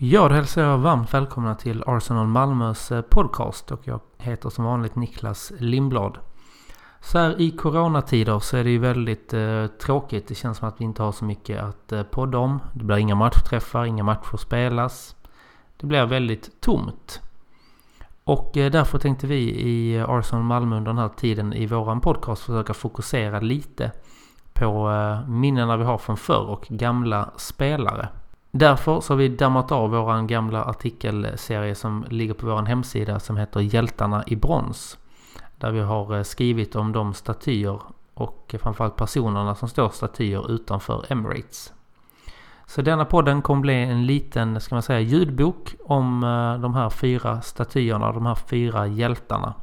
Ja, då hälsar jag varmt välkomna till Arsenal Malmös eh, podcast och jag heter som vanligt Niklas Lindblad. Så här i coronatider så är det ju väldigt eh, tråkigt. Det känns som att vi inte har så mycket att eh, podda om. Det blir inga matchträffar, inga matcher spelas. Det blir väldigt tomt. Och eh, därför tänkte vi i Arsenal Malmö under den här tiden i våran podcast försöka fokusera lite på eh, minnena vi har från förr och gamla spelare. Därför så har vi dammat av våran gamla artikelserie som ligger på vår hemsida som heter Hjältarna i brons. Där vi har eh, skrivit om de statyer och framförallt personerna som står statyer utanför Emirates. Så denna podden kommer bli en liten, ska man säga, ljudbok om eh, de här fyra statyerna, de här fyra hjältarna.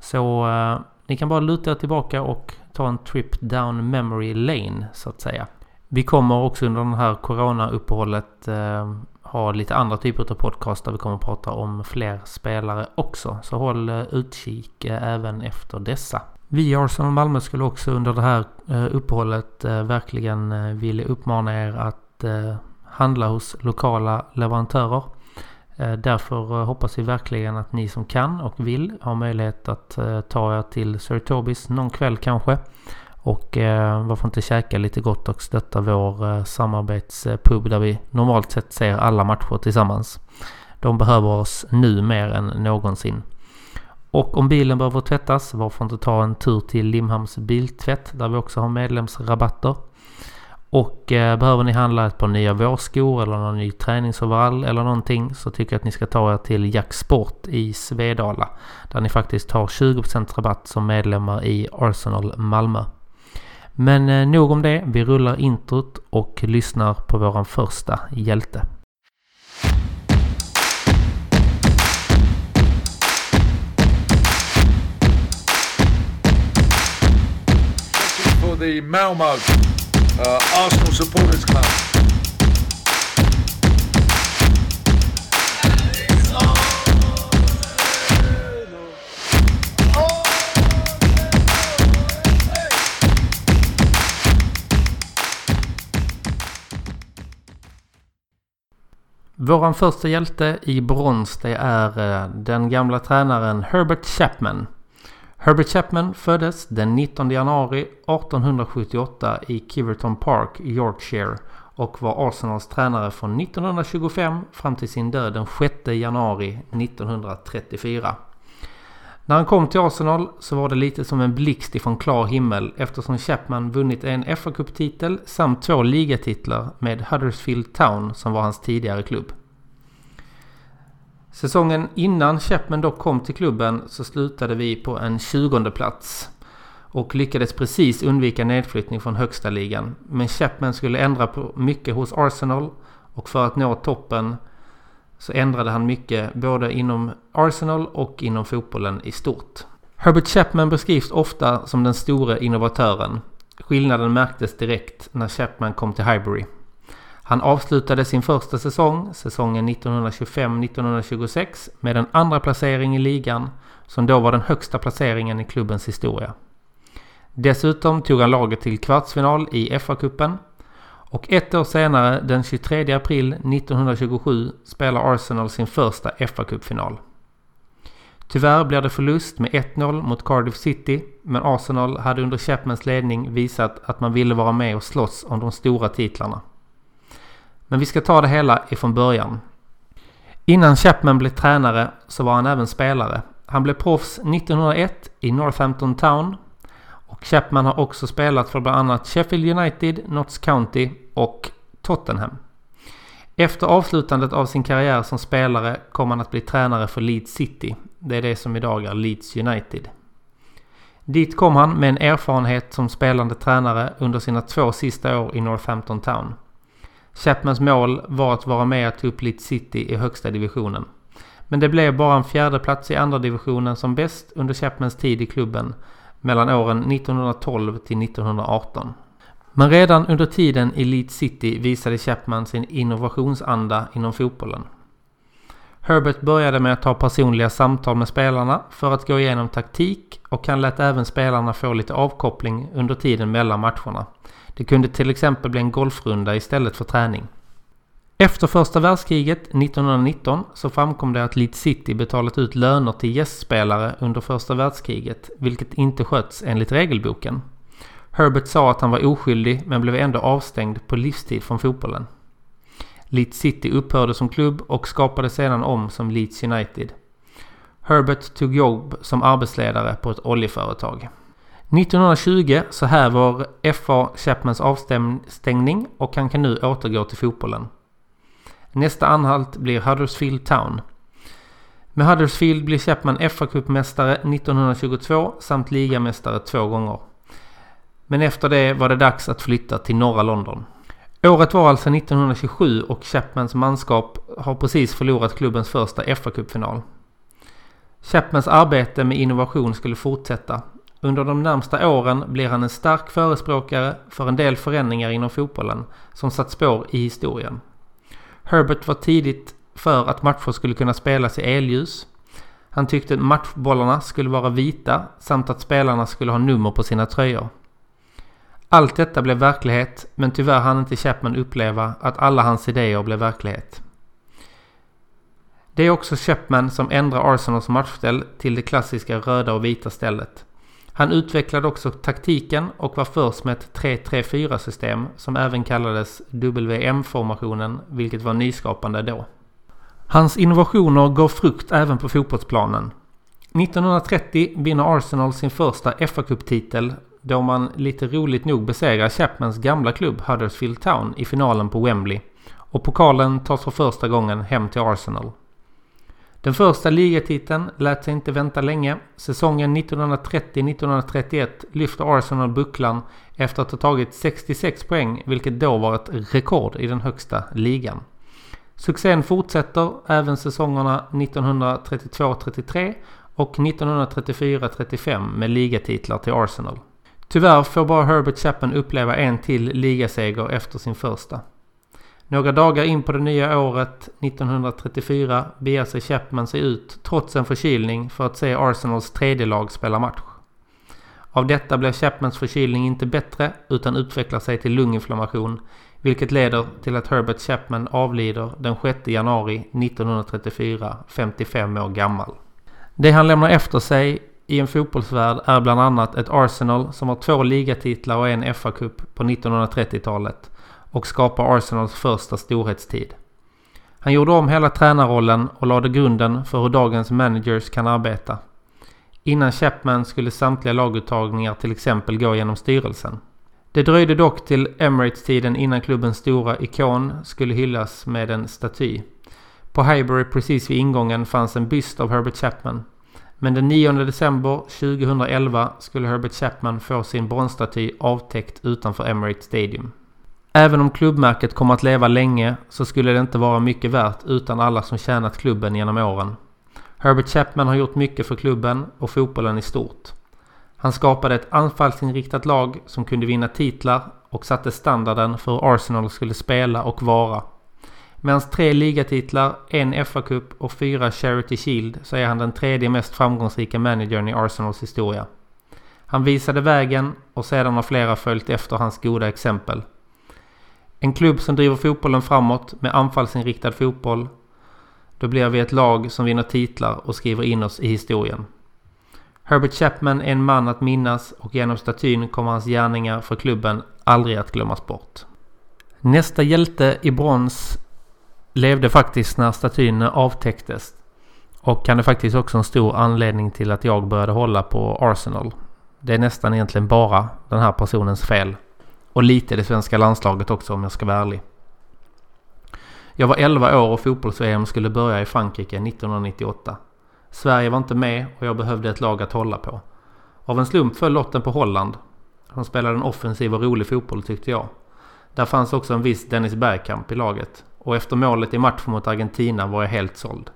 Så eh, ni kan bara luta er tillbaka och ta en trip down memory lane så att säga. Vi kommer också under det här corona-uppehållet eh, ha lite andra typer av podcast där vi kommer att prata om fler spelare också. Så håll eh, utkik eh, även efter dessa. Vi i Arsenal Malmö skulle också under det här eh, uppehållet eh, verkligen eh, vilja uppmana er att eh, handla hos lokala leverantörer. Eh, därför hoppas vi verkligen att ni som kan och vill har möjlighet att ta er till Sir Tobis någon kväll kanske. Och eh, varför inte käka lite gott och stötta vår eh, samarbetspub där vi normalt sett ser alla matcher tillsammans. De behöver oss nu mer än någonsin. Och om bilen behöver tvättas, varför inte ta en tur till Limhamns biltvätt där vi också har medlemsrabatter. Och eh, behöver ni handla ett par nya vårskor eller någon ny träningsoverall eller någonting så tycker jag att ni ska ta er till Jack Sport i Svedala. Där ni faktiskt har 20% rabatt som medlemmar i Arsenal Malmö. Men eh, nog om det. Vi rullar introt och lyssnar på våran första hjälte. For the Malmo uh, eh, Arsenal Supporters Club. Våran första hjälte i brons det är eh, den gamla tränaren Herbert Chapman. Herbert Chapman föddes den 19 januari 1878 i Kiverton Park, Yorkshire och var Arsenals tränare från 1925 fram till sin död den 6 januari 1934. När han kom till Arsenal så var det lite som en blixt ifrån klar himmel eftersom Chapman vunnit en fa titel samt två ligatitlar med Huddersfield Town som var hans tidigare klubb. Säsongen innan Chapman dock kom till klubben så slutade vi på en 20 plats och lyckades precis undvika nedflyttning från högsta ligan. Men Chapman skulle ändra på mycket hos Arsenal och för att nå toppen så ändrade han mycket både inom Arsenal och inom fotbollen i stort. Herbert Chapman beskrivs ofta som den store innovatören. Skillnaden märktes direkt när Chapman kom till Highbury. Han avslutade sin första säsong, säsongen 1925-1926, med en andra placering i ligan som då var den högsta placeringen i klubbens historia. Dessutom tog han laget till kvartsfinal i FA-cupen och ett år senare, den 23 april 1927, spelar Arsenal sin första fa Cup-final. Tyvärr blir det förlust med 1-0 mot Cardiff City, men Arsenal hade under Chapmans ledning visat att man ville vara med och slåss om de stora titlarna. Men vi ska ta det hela ifrån början. Innan Chapman blev tränare så var han även spelare. Han blev proffs 1901 i Northampton Town och Chapman har också spelat för bland annat Sheffield United, Notts County och Tottenham. Efter avslutandet av sin karriär som spelare kom han att bli tränare för Leeds City. Det är det som idag är Leeds United. Dit kom han med en erfarenhet som spelande tränare under sina två sista år i Northampton Town. Chapmans mål var att vara med att ta upp Leeds City i högsta divisionen. Men det blev bara en fjärde plats i andra divisionen som bäst under Chapmans tid i klubben mellan åren 1912 till 1918. Men redan under tiden i Leeds City visade Chapman sin innovationsanda inom fotbollen. Herbert började med att ta personliga samtal med spelarna för att gå igenom taktik och han lät även spelarna få lite avkoppling under tiden mellan matcherna. Det kunde till exempel bli en golfrunda istället för träning. Efter första världskriget 1919 så framkom det att Leeds City betalat ut löner till gästspelare under första världskriget, vilket inte sköts enligt regelboken. Herbert sa att han var oskyldig men blev ändå avstängd på livstid från fotbollen. Leeds City upphörde som klubb och skapade sedan om som Leeds United. Herbert tog jobb som arbetsledare på ett oljeföretag. 1920 så häver FA Chapmans avstängning och han kan nu återgå till fotbollen. Nästa anhalt blir Huddersfield Town. Med Huddersfield blir Chapman FA-cupmästare 1922 samt ligamästare två gånger. Men efter det var det dags att flytta till norra London. Året var alltså 1927 och Chapmans manskap har precis förlorat klubbens första FA-cupfinal. Chapmans arbete med innovation skulle fortsätta. Under de närmsta åren blir han en stark förespråkare för en del förändringar inom fotbollen som satt spår i historien. Herbert var tidigt för att matcher skulle kunna spelas i elljus. Han tyckte matchbollarna skulle vara vita samt att spelarna skulle ha nummer på sina tröjor. Allt detta blev verklighet men tyvärr hann inte Chapman uppleva att alla hans idéer blev verklighet. Det är också Chapman som ändrar Arsenals matchställ till det klassiska röda och vita stället. Han utvecklade också taktiken och var först med ett 3-3-4 system som även kallades WM-formationen vilket var nyskapande då. Hans innovationer gav frukt även på fotbollsplanen. 1930 vinner Arsenal sin första fa Cup-titel då man lite roligt nog besegrar Chapmans gamla klubb Huddersfield Town i finalen på Wembley och pokalen tas för första gången hem till Arsenal. Den första ligatiteln lät sig inte vänta länge. Säsongen 1930-1931 lyfter Arsenal bucklan efter att ha tagit 66 poäng, vilket då var ett rekord i den högsta ligan. Succén fortsätter även säsongerna 1932-33 och 1934-35 med ligatitlar till Arsenal. Tyvärr får bara Herbert Chapman uppleva en till ligaseger efter sin första. Några dagar in på det nya året 1934 beger sig Chapman sig ut trots en förkylning för att se Arsenals tredje lag spela match. Av detta blir Chapmans förkylning inte bättre utan utvecklar sig till lunginflammation vilket leder till att Herbert Chapman avlider den 6 januari 1934, 55 år gammal. Det han lämnar efter sig i en fotbollsvärld är bland annat ett Arsenal som har två ligatitlar och en FA-cup på 1930-talet och skapar Arsenals första storhetstid. Han gjorde om hela tränarrollen och lade grunden för hur dagens managers kan arbeta. Innan Chapman skulle samtliga laguttagningar till exempel gå genom styrelsen. Det dröjde dock till Emirates-tiden innan klubbens stora ikon skulle hyllas med en staty. På Highbury precis vid ingången fanns en byst av Herbert Chapman. Men den 9 december 2011 skulle Herbert Chapman få sin bronsstaty avtäckt utanför Emirates Stadium. Även om klubbmärket kommer att leva länge så skulle det inte vara mycket värt utan alla som tjänat klubben genom åren. Herbert Chapman har gjort mycket för klubben och fotbollen i stort. Han skapade ett anfallsinriktat lag som kunde vinna titlar och satte standarden för hur Arsenal skulle spela och vara. Med hans tre ligatitlar, en FA-cup och fyra Charity Shield så är han den tredje mest framgångsrika managern i Arsenals historia. Han visade vägen och sedan har flera följt efter hans goda exempel. En klubb som driver fotbollen framåt med anfallsinriktad fotboll. Då blir vi ett lag som vinner titlar och skriver in oss i historien. Herbert Chapman är en man att minnas och genom statyn kommer hans gärningar för klubben aldrig att glömmas bort. Nästa hjälte i brons levde faktiskt när statyn avtäcktes. Och han är faktiskt också en stor anledning till att jag började hålla på Arsenal. Det är nästan egentligen bara den här personens fel. Och lite det svenska landslaget också om jag ska vara ärlig. Jag var 11 år och fotbolls-VM skulle börja i Frankrike 1998. Sverige var inte med och jag behövde ett lag att hålla på. Av en slump föll lotten på Holland. De spelade en offensiv och rolig fotboll tyckte jag. Där fanns också en viss Dennis Bergkamp i laget. Och efter målet i matchen mot Argentina var jag helt såld.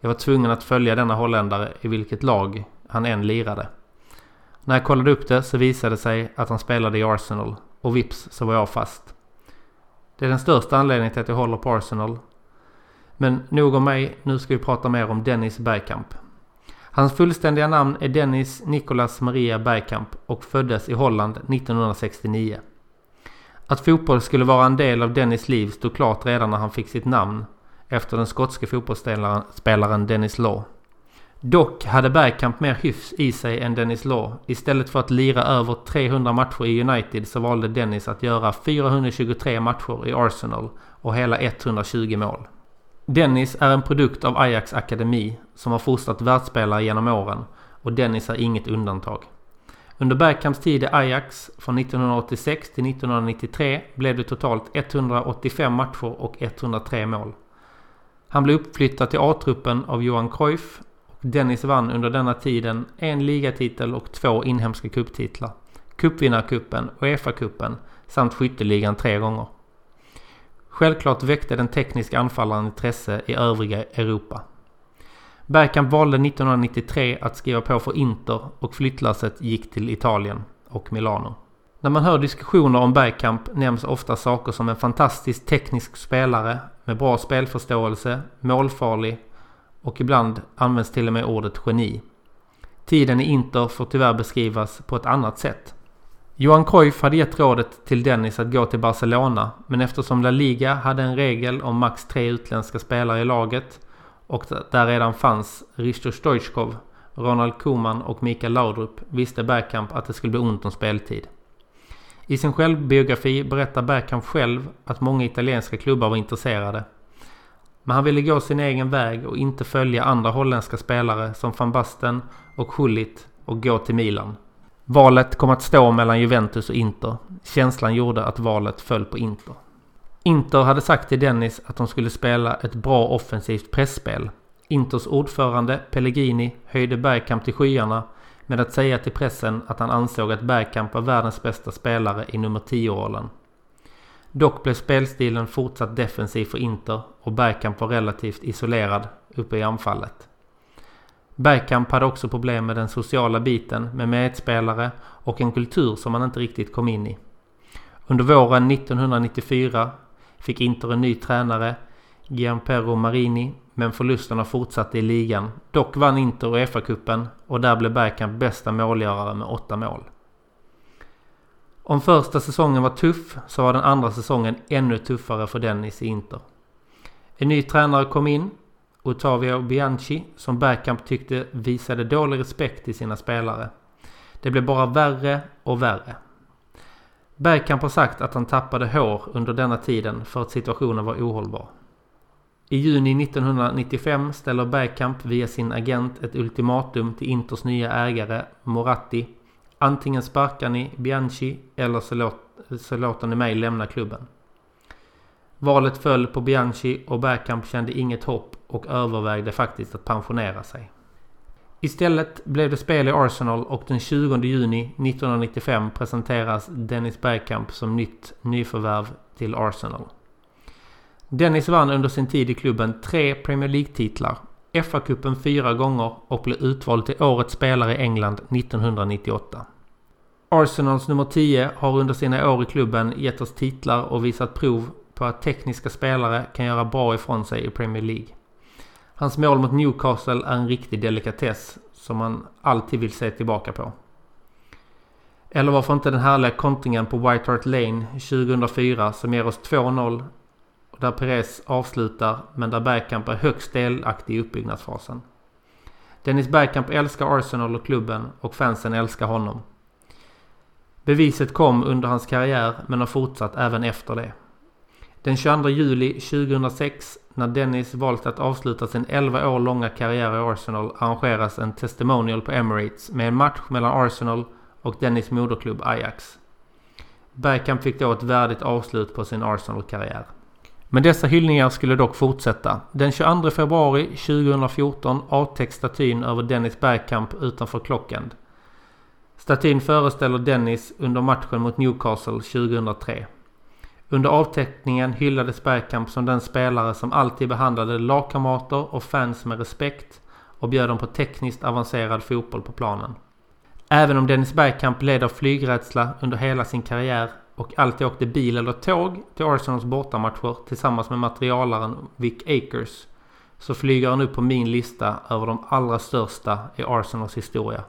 Jag var tvungen att följa denna holländare i vilket lag han än lirade. När jag kollade upp det så visade det sig att han spelade i Arsenal och vips så var jag fast. Det är den största anledningen till att jag håller på Arsenal. Men nog om mig, nu ska vi prata mer om Dennis Bergkamp. Hans fullständiga namn är Dennis Nicolas Maria Bergkamp och föddes i Holland 1969. Att fotboll skulle vara en del av Dennis liv stod klart redan när han fick sitt namn efter den skotske fotbollsspelaren Dennis Law. Dock hade Bergkamp mer hyfs i sig än Dennis Law. Istället för att lira över 300 matcher i United så valde Dennis att göra 423 matcher i Arsenal och hela 120 mål. Dennis är en produkt av Ajax akademi som har fostrat världsspelare genom åren och Dennis är inget undantag. Under Bergkamps tid i Ajax från 1986 till 1993 blev det totalt 185 matcher och 103 mål. Han blev uppflyttad till A-truppen av Johan Cruyff och Dennis vann under denna tiden en ligatitel och två inhemska kupptitlar. Cupvinnarcupen, Uefa-cupen samt skytteligan tre gånger. Självklart väckte den tekniska anfallaren intresse i övriga Europa. Bergkamp valde 1993 att skriva på för Inter och flyttlasset gick till Italien och Milano. När man hör diskussioner om Bergkamp nämns ofta saker som en fantastisk teknisk spelare med bra spelförståelse, målfarlig och ibland används till och med ordet geni. Tiden i Inter får tyvärr beskrivas på ett annat sätt. Johan Cruyff hade gett rådet till Dennis att gå till Barcelona men eftersom La Liga hade en regel om max tre utländska spelare i laget och där redan fanns Risto Stoichkov, Ronald Koeman och Mikael Laudrup visste Bergkamp att det skulle bli ont om speltid. I sin självbiografi berättar Bergkamp själv att många italienska klubbar var intresserade. Men han ville gå sin egen väg och inte följa andra holländska spelare som van Basten och Hullit och gå till Milan. Valet kom att stå mellan Juventus och Inter. Känslan gjorde att valet föll på Inter. Inter hade sagt till Dennis att de skulle spela ett bra offensivt pressspel. Inters ordförande Pellegrini höjde Bergkamp till skyarna med att säga till pressen att han ansåg att Bergkamp var världens bästa spelare i nummer 10-rollen. Dock blev spelstilen fortsatt defensiv för Inter och Bergkamp var relativt isolerad uppe i anfallet. Bergkamp hade också problem med den sociala biten med medspelare och en kultur som han inte riktigt kom in i. Under våren 1994 fick Inter en ny tränare, Gianpero Marini, men förlusterna fortsatte i ligan. Dock vann Inter Uefa-cupen och där blev Bergkamp bästa målgörare med åtta mål. Om första säsongen var tuff så var den andra säsongen ännu tuffare för Dennis i Inter. En ny tränare kom in, Ottavio Bianchi, som Bergkamp tyckte visade dålig respekt till sina spelare. Det blev bara värre och värre. Bergkamp har sagt att han tappade hår under denna tiden för att situationen var ohållbar. I juni 1995 ställer Bergkamp via sin agent ett ultimatum till Inters nya ägare Moratti. Antingen sparkar ni Bianchi eller så, låt, så låter ni mig lämna klubben. Valet föll på Bianchi och Bergkamp kände inget hopp och övervägde faktiskt att pensionera sig. Istället blev det spel i Arsenal och den 20 juni 1995 presenteras Dennis Bergkamp som nytt nyförvärv till Arsenal. Dennis vann under sin tid i klubben tre Premier League-titlar, FA-cupen fyra gånger och blev utvald till Årets spelare i England 1998. Arsenals nummer 10 har under sina år i klubben gett oss titlar och visat prov på att tekniska spelare kan göra bra ifrån sig i Premier League. Hans mål mot Newcastle är en riktig delikatess som man alltid vill se tillbaka på. Eller varför inte den härliga kontringen på White Hart Lane 2004 som ger oss 2-0 där Perez avslutar men där Bergkamp är högst delaktig i uppbyggnadsfasen. Dennis Bergkamp älskar Arsenal och klubben och fansen älskar honom. Beviset kom under hans karriär men har fortsatt även efter det. Den 22 juli 2006 när Dennis valt att avsluta sin 11 år långa karriär i Arsenal arrangeras en testimonial på Emirates med en match mellan Arsenal och Dennis moderklubb Ajax. Bergkamp fick då ett värdigt avslut på sin Arsenal-karriär. Men dessa hyllningar skulle dock fortsätta. Den 22 februari 2014 avtäcks statyn över Dennis Bergkamp utanför Klockend. Statyn föreställer Dennis under matchen mot Newcastle 2003. Under avteckningen hyllades Bergkamp som den spelare som alltid behandlade lagkamrater och fans med respekt och bjöd dem på tekniskt avancerad fotboll på planen. Även om Dennis Bergkamp led av flygrädsla under hela sin karriär och alltid åkte bil eller tåg till Arsenals bortamatcher tillsammans med materialaren Vic Akers så flyger han upp på min lista över de allra största i Arsenals historia.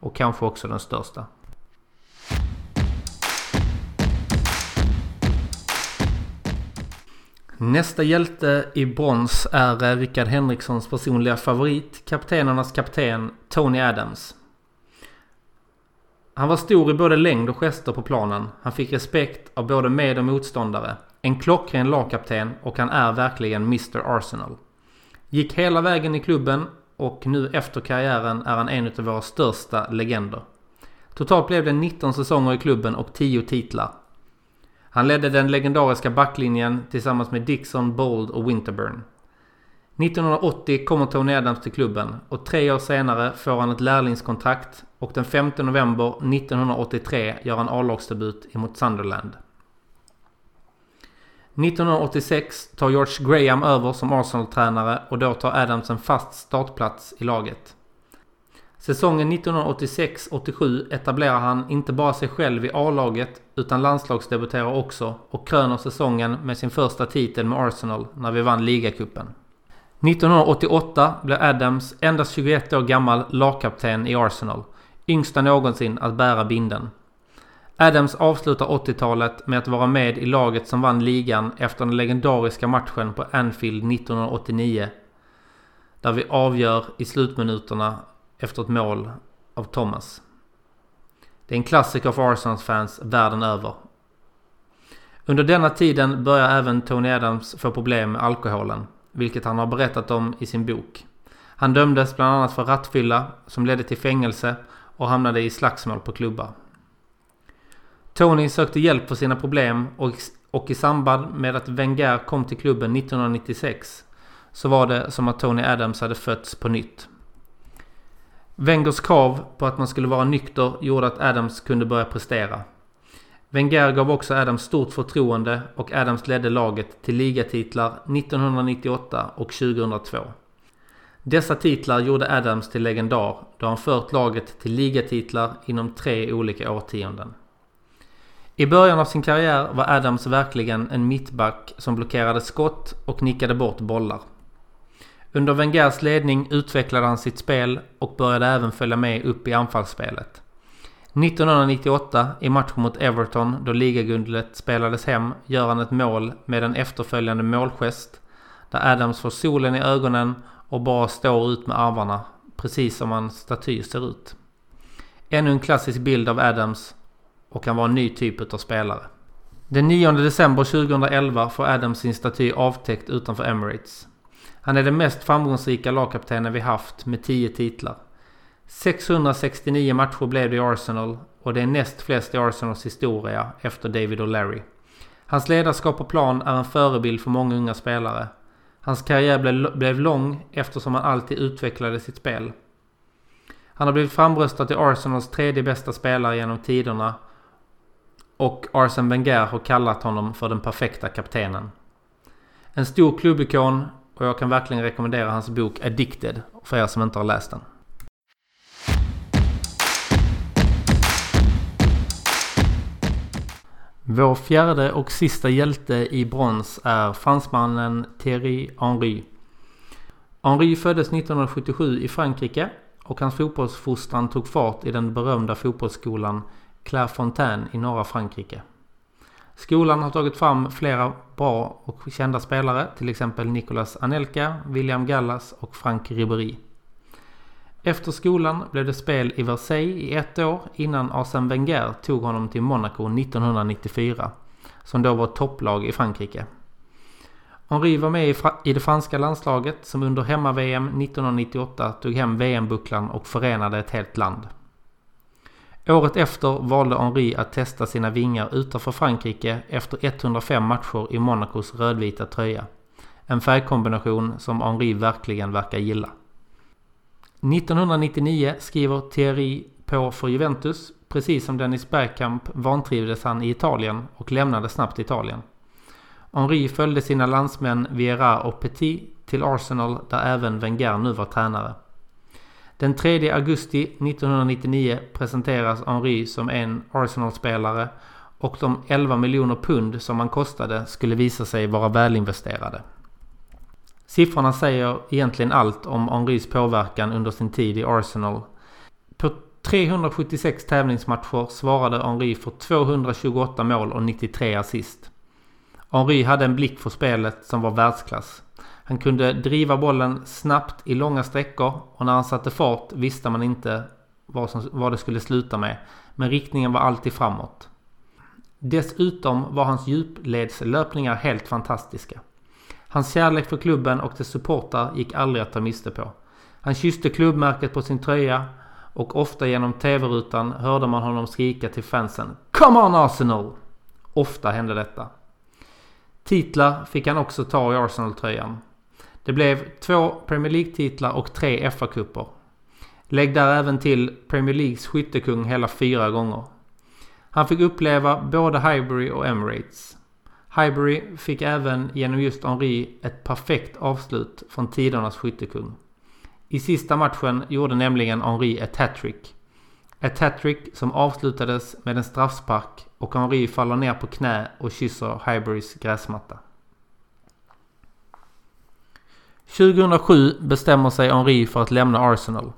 Och kanske också den största. Nästa hjälte i brons är eh, Rickard Henrikssons personliga favorit, kaptenernas kapten Tony Adams. Han var stor i både längd och gester på planen. Han fick respekt av både med och motståndare. En klockren lagkapten och han är verkligen Mr Arsenal. Gick hela vägen i klubben och nu efter karriären är han en av våra största legender. Totalt blev det 19 säsonger i klubben och 10 titlar. Han ledde den legendariska backlinjen tillsammans med Dixon, Bold och Winterburn. 1980 kommer Tony Adams till klubben och tre år senare får han ett lärlingskontrakt och den 5 november 1983 gör han A-lagsdebut emot Sunderland. 1986 tar George Graham över som Arsenal-tränare och då tar Adams en fast startplats i laget. Säsongen 1986-87 etablerar han inte bara sig själv i A-laget utan landslagsdebuterar också och kröner säsongen med sin första titel med Arsenal när vi vann ligacupen. 1988 blir Adams endast 21 år gammal lagkapten i Arsenal, yngsta någonsin att bära binden. Adams avslutar 80-talet med att vara med i laget som vann ligan efter den legendariska matchen på Anfield 1989. Där vi avgör i slutminuterna efter ett mål av Thomas. Det är en klassiker för Arsenals fans världen över. Under denna tiden börjar även Tony Adams få problem med alkoholen, vilket han har berättat om i sin bok. Han dömdes bland annat för rattfylla som ledde till fängelse och hamnade i slagsmål på klubbar. Tony sökte hjälp för sina problem och, och i samband med att Wenger kom till klubben 1996 så var det som att Tony Adams hade fötts på nytt. Wengers krav på att man skulle vara nykter gjorde att Adams kunde börja prestera. Wenger gav också Adams stort förtroende och Adams ledde laget till ligatitlar 1998 och 2002. Dessa titlar gjorde Adams till legendar då han fört laget till ligatitlar inom tre olika årtionden. I början av sin karriär var Adams verkligen en mittback som blockerade skott och nickade bort bollar. Under Wengers ledning utvecklade han sitt spel och började även följa med upp i anfallsspelet. 1998 i matchen mot Everton då ligaguldet spelades hem gör han ett mål med en efterföljande målgest där Adams får solen i ögonen och bara står ut med armarna precis som hans staty ser ut. Ännu en klassisk bild av Adams och han var en ny typ av spelare. Den 9 december 2011 får Adams sin staty avtäckt utanför Emirates. Han är den mest framgångsrika lagkaptenen vi haft med 10 titlar. 669 matcher blev det i Arsenal och det är näst flest i Arsenals historia efter David O'Larry. Hans ledarskap på plan är en förebild för många unga spelare. Hans karriär blev, blev lång eftersom han alltid utvecklade sitt spel. Han har blivit framröstad till Arsenals tredje bästa spelare genom tiderna och Arsene Wenger har kallat honom för den perfekta kaptenen. En stor klubbikon och jag kan verkligen rekommendera hans bok Addicted för er som inte har läst den. Vår fjärde och sista hjälte i brons är fransmannen Thierry Henry. Henry föddes 1977 i Frankrike och hans fotbollsfostran tog fart i den berömda fotbollsskolan Clairefontaine i norra Frankrike. Skolan har tagit fram flera bra och kända spelare, till exempel Nicolas Anelka, William Gallas och Frank Ribéry. Efter skolan blev det spel i Versailles i ett år innan Arsène Wenger tog honom till Monaco 1994, som då var ett topplag i Frankrike. Henri var med i det franska landslaget som under hemma-VM 1998 tog hem VM-bucklan och förenade ett helt land. Året efter valde Henri att testa sina vingar utanför Frankrike efter 105 matcher i Monacos rödvita tröja. En färgkombination som Henri verkligen verkar gilla. 1999 skriver Thierry på för Juventus. Precis som Dennis Bergkamp vantrivdes han i Italien och lämnade snabbt Italien. Henri följde sina landsmän Vieira och Petit till Arsenal där även Wenger nu var tränare. Den 3 augusti 1999 presenteras Henry som en Arsenal-spelare och de 11 miljoner pund som han kostade skulle visa sig vara välinvesterade. Siffrorna säger egentligen allt om Henrys påverkan under sin tid i Arsenal. På 376 tävlingsmatcher svarade Henry för 228 mål och 93 assist. Henri hade en blick för spelet som var världsklass. Han kunde driva bollen snabbt i långa sträckor och när han satte fart visste man inte vad, som, vad det skulle sluta med. Men riktningen var alltid framåt. Dessutom var hans djupledslöpningar helt fantastiska. Hans kärlek för klubben och dess supportrar gick aldrig att ta miste på. Han kysste klubbmärket på sin tröja och ofta genom tv-rutan hörde man honom skrika till fansen Come on Arsenal! Ofta hände detta. Titlar fick han också ta i Arsenal-tröjan. Det blev två Premier League-titlar och tre FA-cuper. Lägg där även till Premier Leagues skyttekung hela fyra gånger. Han fick uppleva både Highbury och Emirates. Highbury fick även genom just Henri ett perfekt avslut från tidernas skyttekung. I sista matchen gjorde nämligen Henri ett hattrick. Ett hattrick som avslutades med en straffspark och Henri faller ner på knä och kysser Highburys gräsmatta. 2007 bestämmer sig Henri för att lämna Arsenal.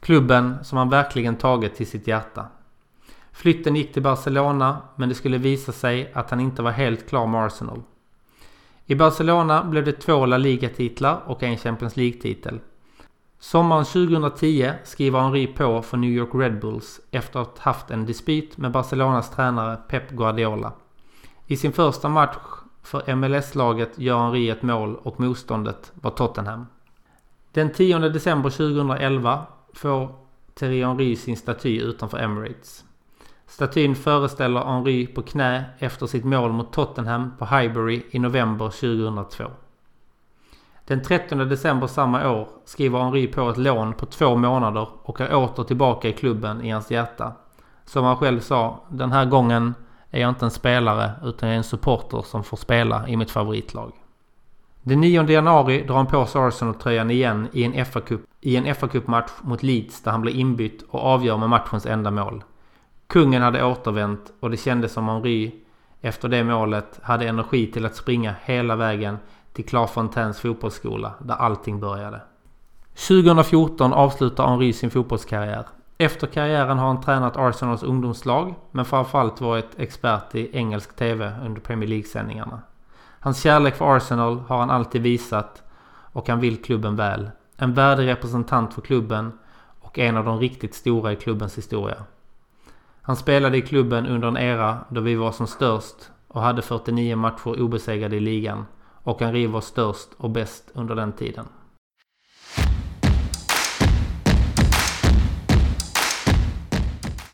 Klubben som han verkligen tagit till sitt hjärta. Flytten gick till Barcelona men det skulle visa sig att han inte var helt klar med Arsenal. I Barcelona blev det två La Liga-titlar och en Champions League-titel. Sommaren 2010 skriver Henri på för New York Red Bulls efter att ha haft en dispyt med Barcelonas tränare Pep Guardiola. I sin första match för MLS-laget gör Henri ett mål och motståndet var Tottenham. Den 10 december 2011 får Thierry Henry sin staty utanför Emirates. Statyn föreställer Henry på knä efter sitt mål mot Tottenham på Highbury i november 2002. Den 13 december samma år skriver Henry på ett lån på två månader och är åter tillbaka i klubben i hans hjärta. Som han själv sa, den här gången är jag inte en spelare utan jag är en supporter som får spela i mitt favoritlag. Den 9 januari drar han på sig Arsenal-tröjan igen i en FA-cup i en FA-cupmatch mot Leeds där han blir inbytt och avgör med matchens enda mål. Kungen hade återvänt och det kändes som om Ry efter det målet hade energi till att springa hela vägen till Clairefontaines fotbollsskola där allting började. 2014 avslutar Henry sin fotbollskarriär. Efter karriären har han tränat Arsenals ungdomslag men framförallt varit expert i engelsk TV under Premier League-sändningarna. Hans kärlek för Arsenal har han alltid visat och han vill klubben väl. En värdig representant för klubben och en av de riktigt stora i klubbens historia. Han spelade i klubben under en era då vi var som störst och hade 49 matcher obesegrade i ligan och Henri var störst och bäst under den tiden.